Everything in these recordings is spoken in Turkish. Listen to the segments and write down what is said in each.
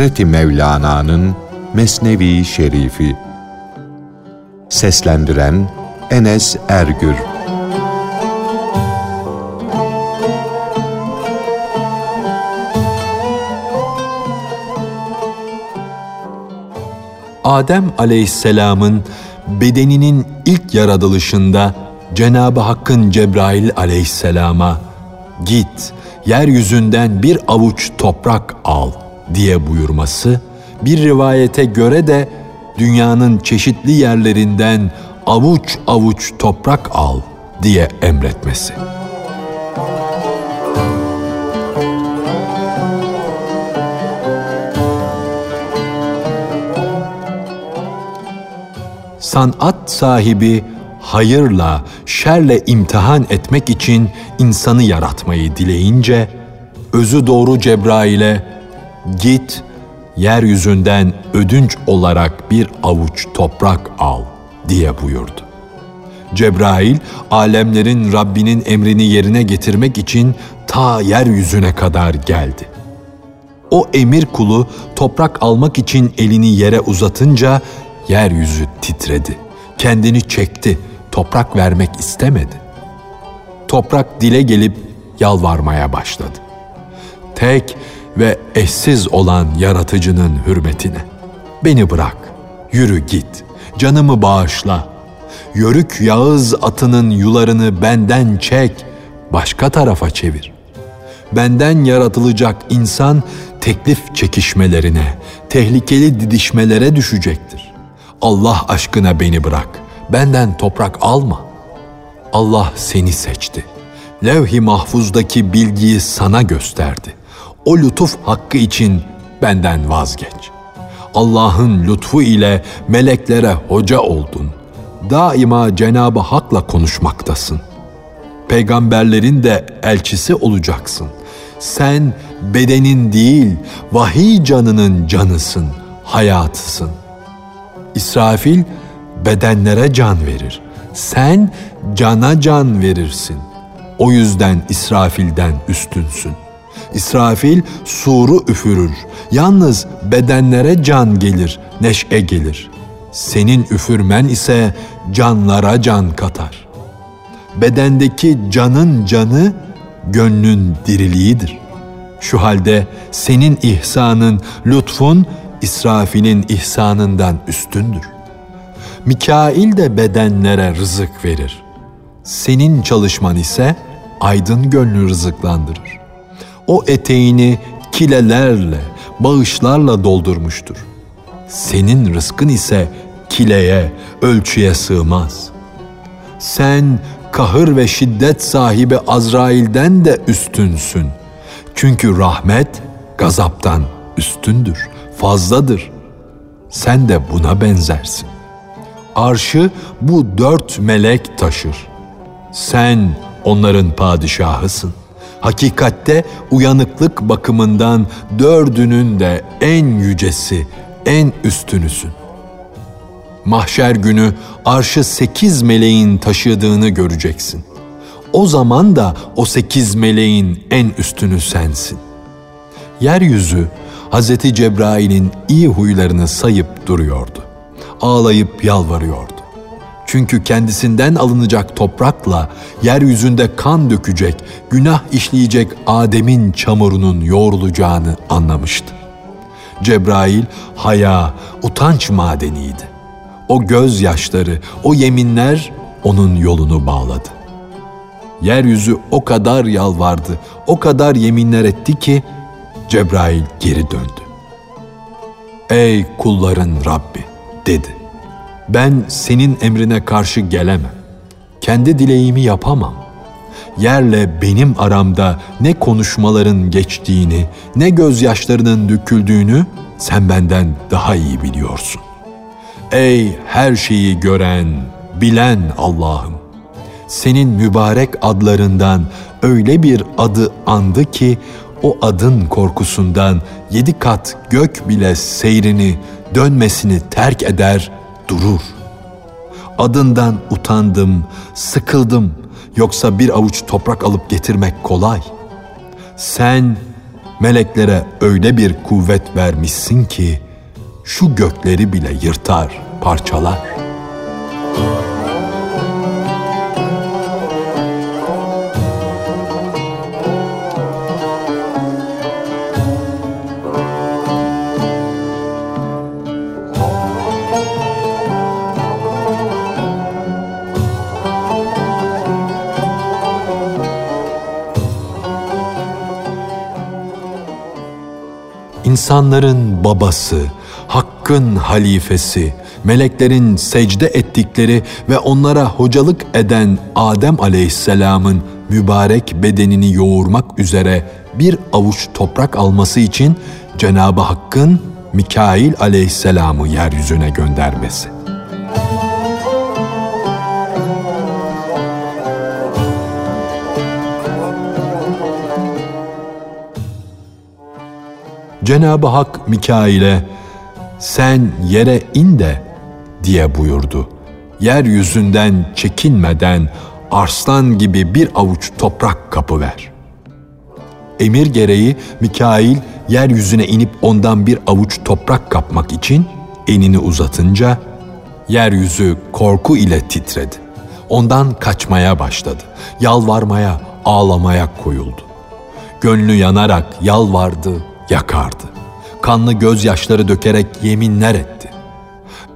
Hazreti Mevlana'nın Mesnevi Şerifi. Seslendiren Enes Ergür. Adem aleyhisselamın bedeninin ilk yaratılışında Cenab-ı Hakk'ın Cebrail aleyhisselama git yeryüzünden bir avuç toprak al diye buyurması bir rivayete göre de dünyanın çeşitli yerlerinden avuç avuç toprak al diye emretmesi. Sanat sahibi hayırla, şerle imtihan etmek için insanı yaratmayı dileyince, özü doğru Cebrail'e git yeryüzünden ödünç olarak bir avuç toprak al diye buyurdu. Cebrail, alemlerin Rabbinin emrini yerine getirmek için ta yeryüzüne kadar geldi. O emir kulu toprak almak için elini yere uzatınca yeryüzü titredi. Kendini çekti, toprak vermek istemedi. Toprak dile gelip yalvarmaya başladı. Tek ve eşsiz olan yaratıcının hürmetine. Beni bırak, yürü git, canımı bağışla. Yörük Yağız atının yularını benden çek, başka tarafa çevir. Benden yaratılacak insan teklif çekişmelerine, tehlikeli didişmelere düşecektir. Allah aşkına beni bırak, benden toprak alma. Allah seni seçti. Levh-i mahfuzdaki bilgiyi sana gösterdi o lütuf hakkı için benden vazgeç. Allah'ın lütfu ile meleklere hoca oldun. Daima Cenabı Hak'la konuşmaktasın. Peygamberlerin de elçisi olacaksın. Sen bedenin değil, vahiy canının canısın, hayatısın. İsrafil bedenlere can verir. Sen cana can verirsin. O yüzden İsrafil'den üstünsün.'' İsrafil suru üfürür. Yalnız bedenlere can gelir, neşe gelir. Senin üfürmen ise canlara can katar. Bedendeki canın canı gönlün diriliğidir. Şu halde senin ihsanın, lütfun İsrafil'in ihsanından üstündür. Mikail de bedenlere rızık verir. Senin çalışman ise aydın gönlü rızıklandırır o eteğini kilelerle, bağışlarla doldurmuştur. Senin rızkın ise kileye, ölçüye sığmaz. Sen kahır ve şiddet sahibi Azrail'den de üstünsün. Çünkü rahmet gazaptan üstündür, fazladır. Sen de buna benzersin. Arşı bu dört melek taşır. Sen onların padişahısın. Hakikatte uyanıklık bakımından dördünün de en yücesi, en üstünüsün. Mahşer günü arşı sekiz meleğin taşıdığını göreceksin. O zaman da o sekiz meleğin en üstünü sensin. Yeryüzü Hz. Cebrail'in iyi huylarını sayıp duruyordu. Ağlayıp yalvarıyordu. Çünkü kendisinden alınacak toprakla yeryüzünde kan dökecek, günah işleyecek Adem'in çamurunun yoğrulacağını anlamıştı. Cebrail haya, utanç madeniydi. O gözyaşları, o yeminler onun yolunu bağladı. Yeryüzü o kadar yalvardı, o kadar yeminler etti ki Cebrail geri döndü. Ey kulların Rabbi dedi ben senin emrine karşı gelemem. Kendi dileğimi yapamam. Yerle benim aramda ne konuşmaların geçtiğini, ne gözyaşlarının döküldüğünü sen benden daha iyi biliyorsun. Ey her şeyi gören, bilen Allah'ım! Senin mübarek adlarından öyle bir adı andı ki o adın korkusundan yedi kat gök bile seyrini, dönmesini terk eder, durur. Adından utandım, sıkıldım. Yoksa bir avuç toprak alıp getirmek kolay. Sen meleklere öyle bir kuvvet vermişsin ki şu gökleri bile yırtar, parçalar.'' İnsanların babası, hakkın halifesi, meleklerin secde ettikleri ve onlara hocalık eden Adem aleyhisselamın mübarek bedenini yoğurmak üzere bir avuç toprak alması için Cenab-ı Hakk'ın Mikail aleyhisselamı yeryüzüne göndermesi. Cenab-ı Hak Mikail'e sen yere in de diye buyurdu. Yeryüzünden çekinmeden arslan gibi bir avuç toprak kapı ver. Emir gereği Mikail yeryüzüne inip ondan bir avuç toprak kapmak için enini uzatınca yeryüzü korku ile titredi. Ondan kaçmaya başladı. Yalvarmaya, ağlamaya koyuldu. Gönlü yanarak yalvardı, yakardı. Kanlı gözyaşları dökerek yeminler etti.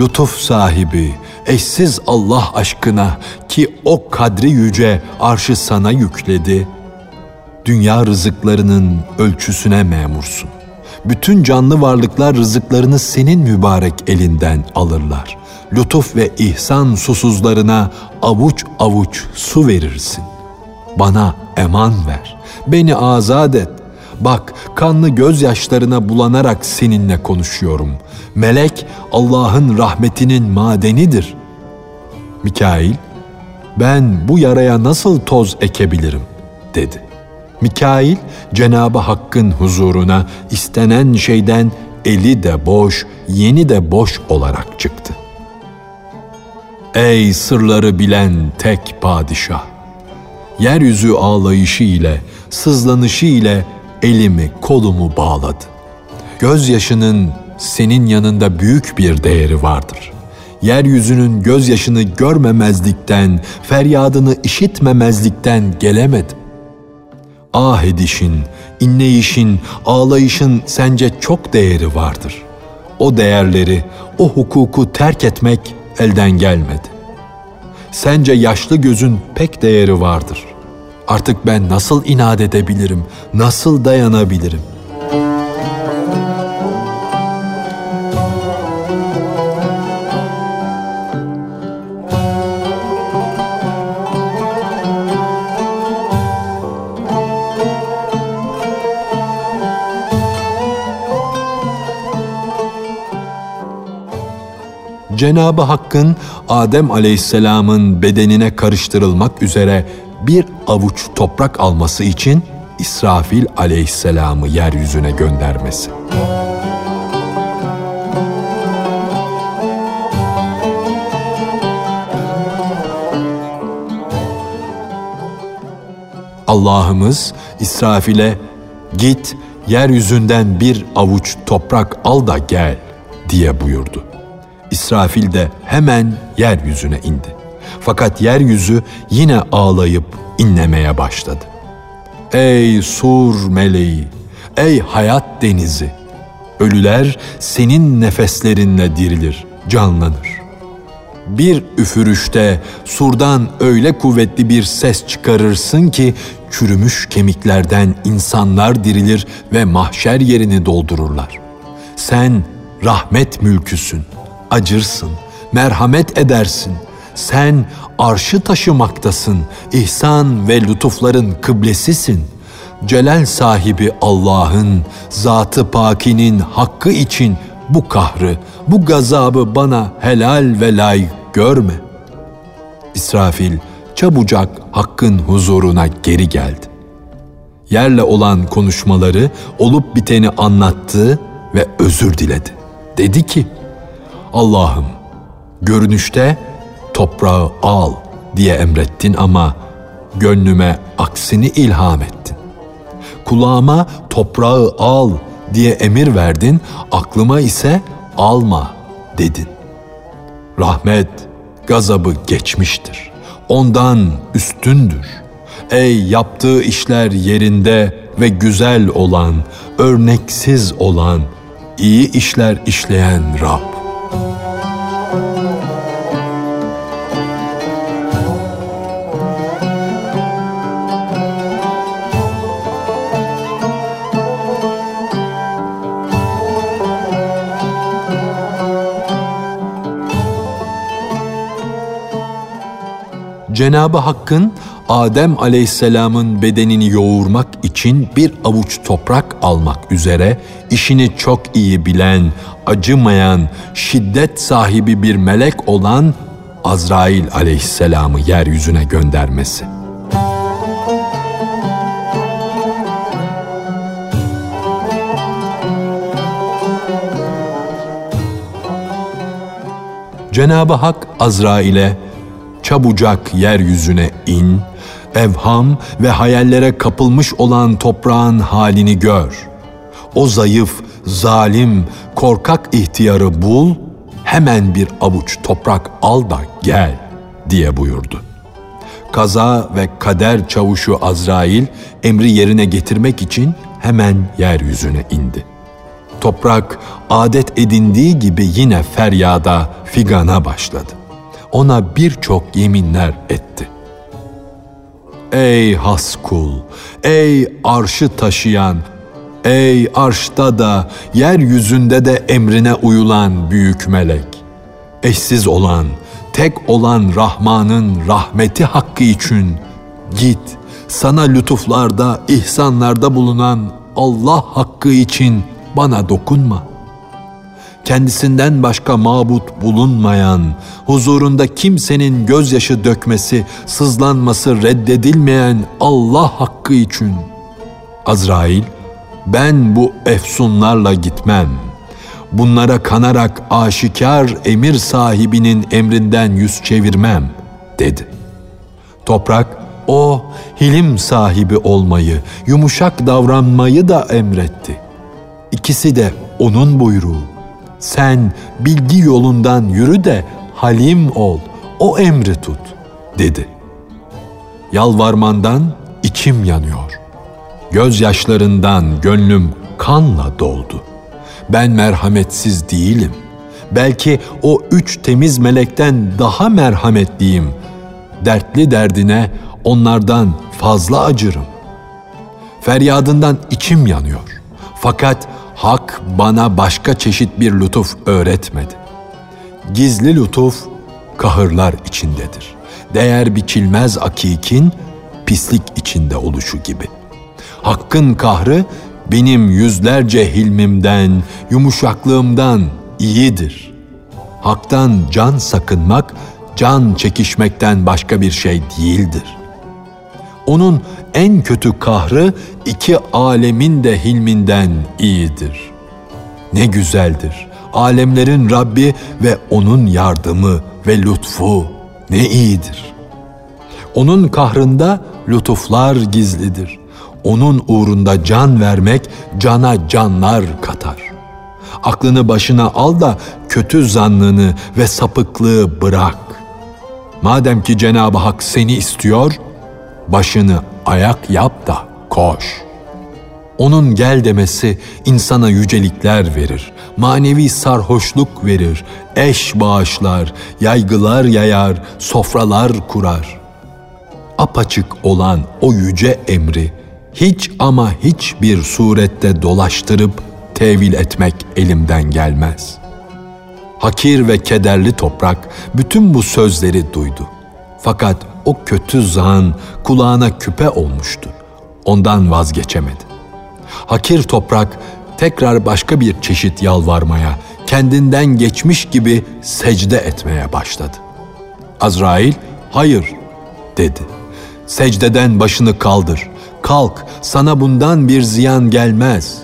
Lütuf sahibi, eşsiz Allah aşkına ki o kadri yüce arşı sana yükledi. Dünya rızıklarının ölçüsüne memursun. Bütün canlı varlıklar rızıklarını senin mübarek elinden alırlar. Lütuf ve ihsan susuzlarına avuç avuç su verirsin. Bana eman ver, beni azat et, Bak kanlı gözyaşlarına bulanarak seninle konuşuyorum. Melek Allah'ın rahmetinin madenidir. Mikail, ben bu yaraya nasıl toz ekebilirim? dedi. Mikail, Cenabı Hakk'ın huzuruna istenen şeyden eli de boş, yeni de boş olarak çıktı. Ey sırları bilen tek padişah! Yeryüzü ağlayışı ile, sızlanışı ile elimi kolumu bağladı. Gözyaşının senin yanında büyük bir değeri vardır. Yeryüzünün gözyaşını görmemezlikten, feryadını işitmemezlikten gelemedim. Ah edişin, inleyişin, ağlayışın sence çok değeri vardır. O değerleri, o hukuku terk etmek elden gelmedi. Sence yaşlı gözün pek değeri vardır.'' Artık ben nasıl inat edebilirim? Nasıl dayanabilirim? Cenabı Hakk'ın Adem Aleyhisselam'ın bedenine karıştırılmak üzere bir avuç toprak alması için İsrafil aleyhisselamı yeryüzüne göndermesi. Allah'ımız İsrafil'e git yeryüzünden bir avuç toprak al da gel diye buyurdu. İsrafil de hemen yeryüzüne indi. Fakat yeryüzü yine ağlayıp inlemeye başladı. Ey sur meleği, ey hayat denizi, ölüler senin nefeslerinle dirilir, canlanır. Bir üfürüşte surdan öyle kuvvetli bir ses çıkarırsın ki çürümüş kemiklerden insanlar dirilir ve mahşer yerini doldururlar. Sen rahmet mülküsün, acırsın, merhamet edersin, sen arşı taşımaktasın, ihsan ve lütufların kıblesisin. Celal sahibi Allah'ın, zatı pakinin hakkı için bu kahrı, bu gazabı bana helal ve layık görme. İsrafil çabucak hakkın huzuruna geri geldi. Yerle olan konuşmaları olup biteni anlattı ve özür diledi. Dedi ki, Allah'ım görünüşte toprağı al diye emrettin ama gönlüme aksini ilham ettin. kulağıma toprağı al diye emir verdin, aklıma ise alma dedin. Rahmet, gazabı geçmiştir. Ondan üstündür. Ey yaptığı işler yerinde ve güzel olan, örneksiz olan, iyi işler işleyen Rab. Cenabı Hakk'ın Adem Aleyhisselam'ın bedenini yoğurmak için bir avuç toprak almak üzere işini çok iyi bilen, acımayan, şiddet sahibi bir melek olan Azrail Aleyhisselam'ı yeryüzüne göndermesi. Cenab-ı Hak Azrail'e çabucak yeryüzüne in, evham ve hayallere kapılmış olan toprağın halini gör. O zayıf, zalim, korkak ihtiyarı bul, hemen bir avuç toprak al da gel diye buyurdu. Kaza ve kader çavuşu Azrail emri yerine getirmek için hemen yeryüzüne indi. Toprak adet edindiği gibi yine feryada, figana başladı ona birçok yeminler etti. Ey has kul, ey arşı taşıyan, ey arşta da yeryüzünde de emrine uyulan büyük melek, eşsiz olan, tek olan Rahman'ın rahmeti hakkı için git, sana lütuflarda, ihsanlarda bulunan Allah hakkı için bana dokunma.'' Kendisinden başka mabut bulunmayan, huzurunda kimsenin gözyaşı dökmesi, sızlanması reddedilmeyen Allah hakkı için. Azrail, ben bu efsunlarla gitmem. Bunlara kanarak aşikar emir sahibinin emrinden yüz çevirmem, dedi. Toprak, o hilim sahibi olmayı, yumuşak davranmayı da emretti. İkisi de onun buyruğu. Sen bilgi yolundan yürü de halim ol, o emri tut, dedi. Yalvarmandan içim yanıyor. Gözyaşlarından gönlüm kanla doldu. Ben merhametsiz değilim. Belki o üç temiz melekten daha merhametliyim. Dertli derdine onlardan fazla acırım. Feryadından içim yanıyor. Fakat Hak bana başka çeşit bir lütuf öğretmedi. Gizli lütuf kahırlar içindedir. Değer biçilmez akikin pislik içinde oluşu gibi. Hakkın kahrı benim yüzlerce hilmimden, yumuşaklığımdan iyidir. Hak'tan can sakınmak, can çekişmekten başka bir şey değildir. Onun en kötü kahrı iki alemin de hilminden iyidir. Ne güzeldir. Alemlerin Rabbi ve onun yardımı ve lütfu ne iyidir. Onun kahrında lütuflar gizlidir. Onun uğrunda can vermek cana canlar katar. Aklını başına al da kötü zannını ve sapıklığı bırak. Madem ki Cenab-ı Hak seni istiyor, başını ayak yap da koş. Onun gel demesi insana yücelikler verir, manevi sarhoşluk verir, eş bağışlar, yaygılar yayar, sofralar kurar. Apaçık olan o yüce emri hiç ama hiçbir surette dolaştırıp tevil etmek elimden gelmez. Hakir ve kederli toprak bütün bu sözleri duydu. Fakat o kötü zan kulağına küpe olmuştu. Ondan vazgeçemedi. Hakir toprak tekrar başka bir çeşit yalvarmaya, kendinden geçmiş gibi secde etmeye başladı. Azrail, hayır dedi. Secdeden başını kaldır. Kalk, sana bundan bir ziyan gelmez.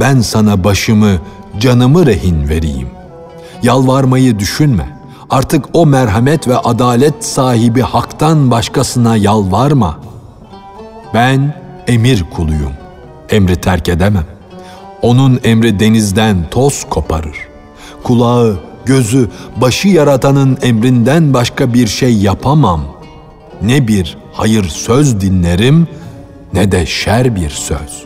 Ben sana başımı, canımı rehin vereyim. Yalvarmayı düşünme.'' Artık o merhamet ve adalet sahibi haktan başkasına yalvarma. Ben emir kuluyum. emri terk edemem. Onun emri denizden toz koparır. Kulağı, gözü, başı yaratanın emrinden başka bir şey yapamam. Ne bir hayır söz dinlerim ne de şer bir söz.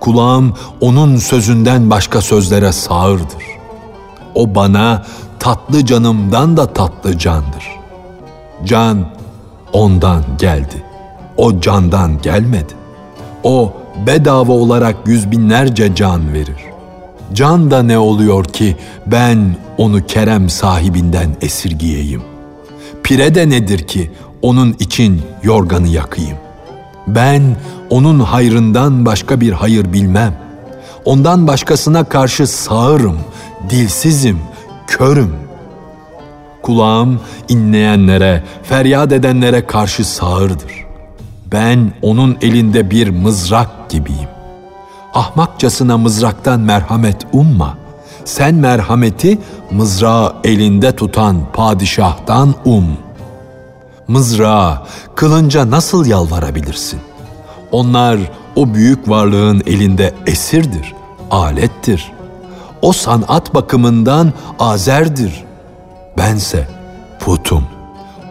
Kulağım onun sözünden başka sözlere sağırdır. O bana tatlı canımdan da tatlı candır. Can ondan geldi. O candan gelmedi. O bedava olarak yüz binlerce can verir. Can da ne oluyor ki ben onu kerem sahibinden esirgiyeyim? Pire de nedir ki onun için yorganı yakayım? Ben onun hayrından başka bir hayır bilmem. Ondan başkasına karşı sağırım, dilsizim, körüm. Kulağım inleyenlere, feryat edenlere karşı sağırdır. Ben onun elinde bir mızrak gibiyim. Ahmakçasına mızraktan merhamet umma. Sen merhameti mızrağı elinde tutan padişahtan um.'' mızrağa, kılınca nasıl yalvarabilirsin? Onlar o büyük varlığın elinde esirdir, alettir. O sanat bakımından azerdir. Bense putum.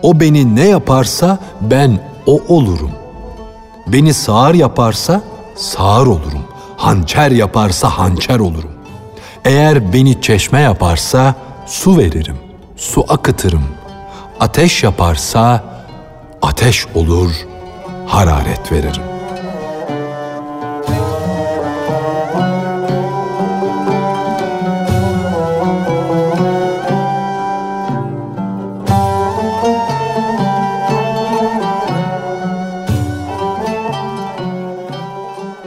O beni ne yaparsa ben o olurum. Beni sağır yaparsa sağır olurum. Hançer yaparsa hançer olurum. Eğer beni çeşme yaparsa su veririm, su akıtırım. Ateş yaparsa ateş olur, hararet veririm.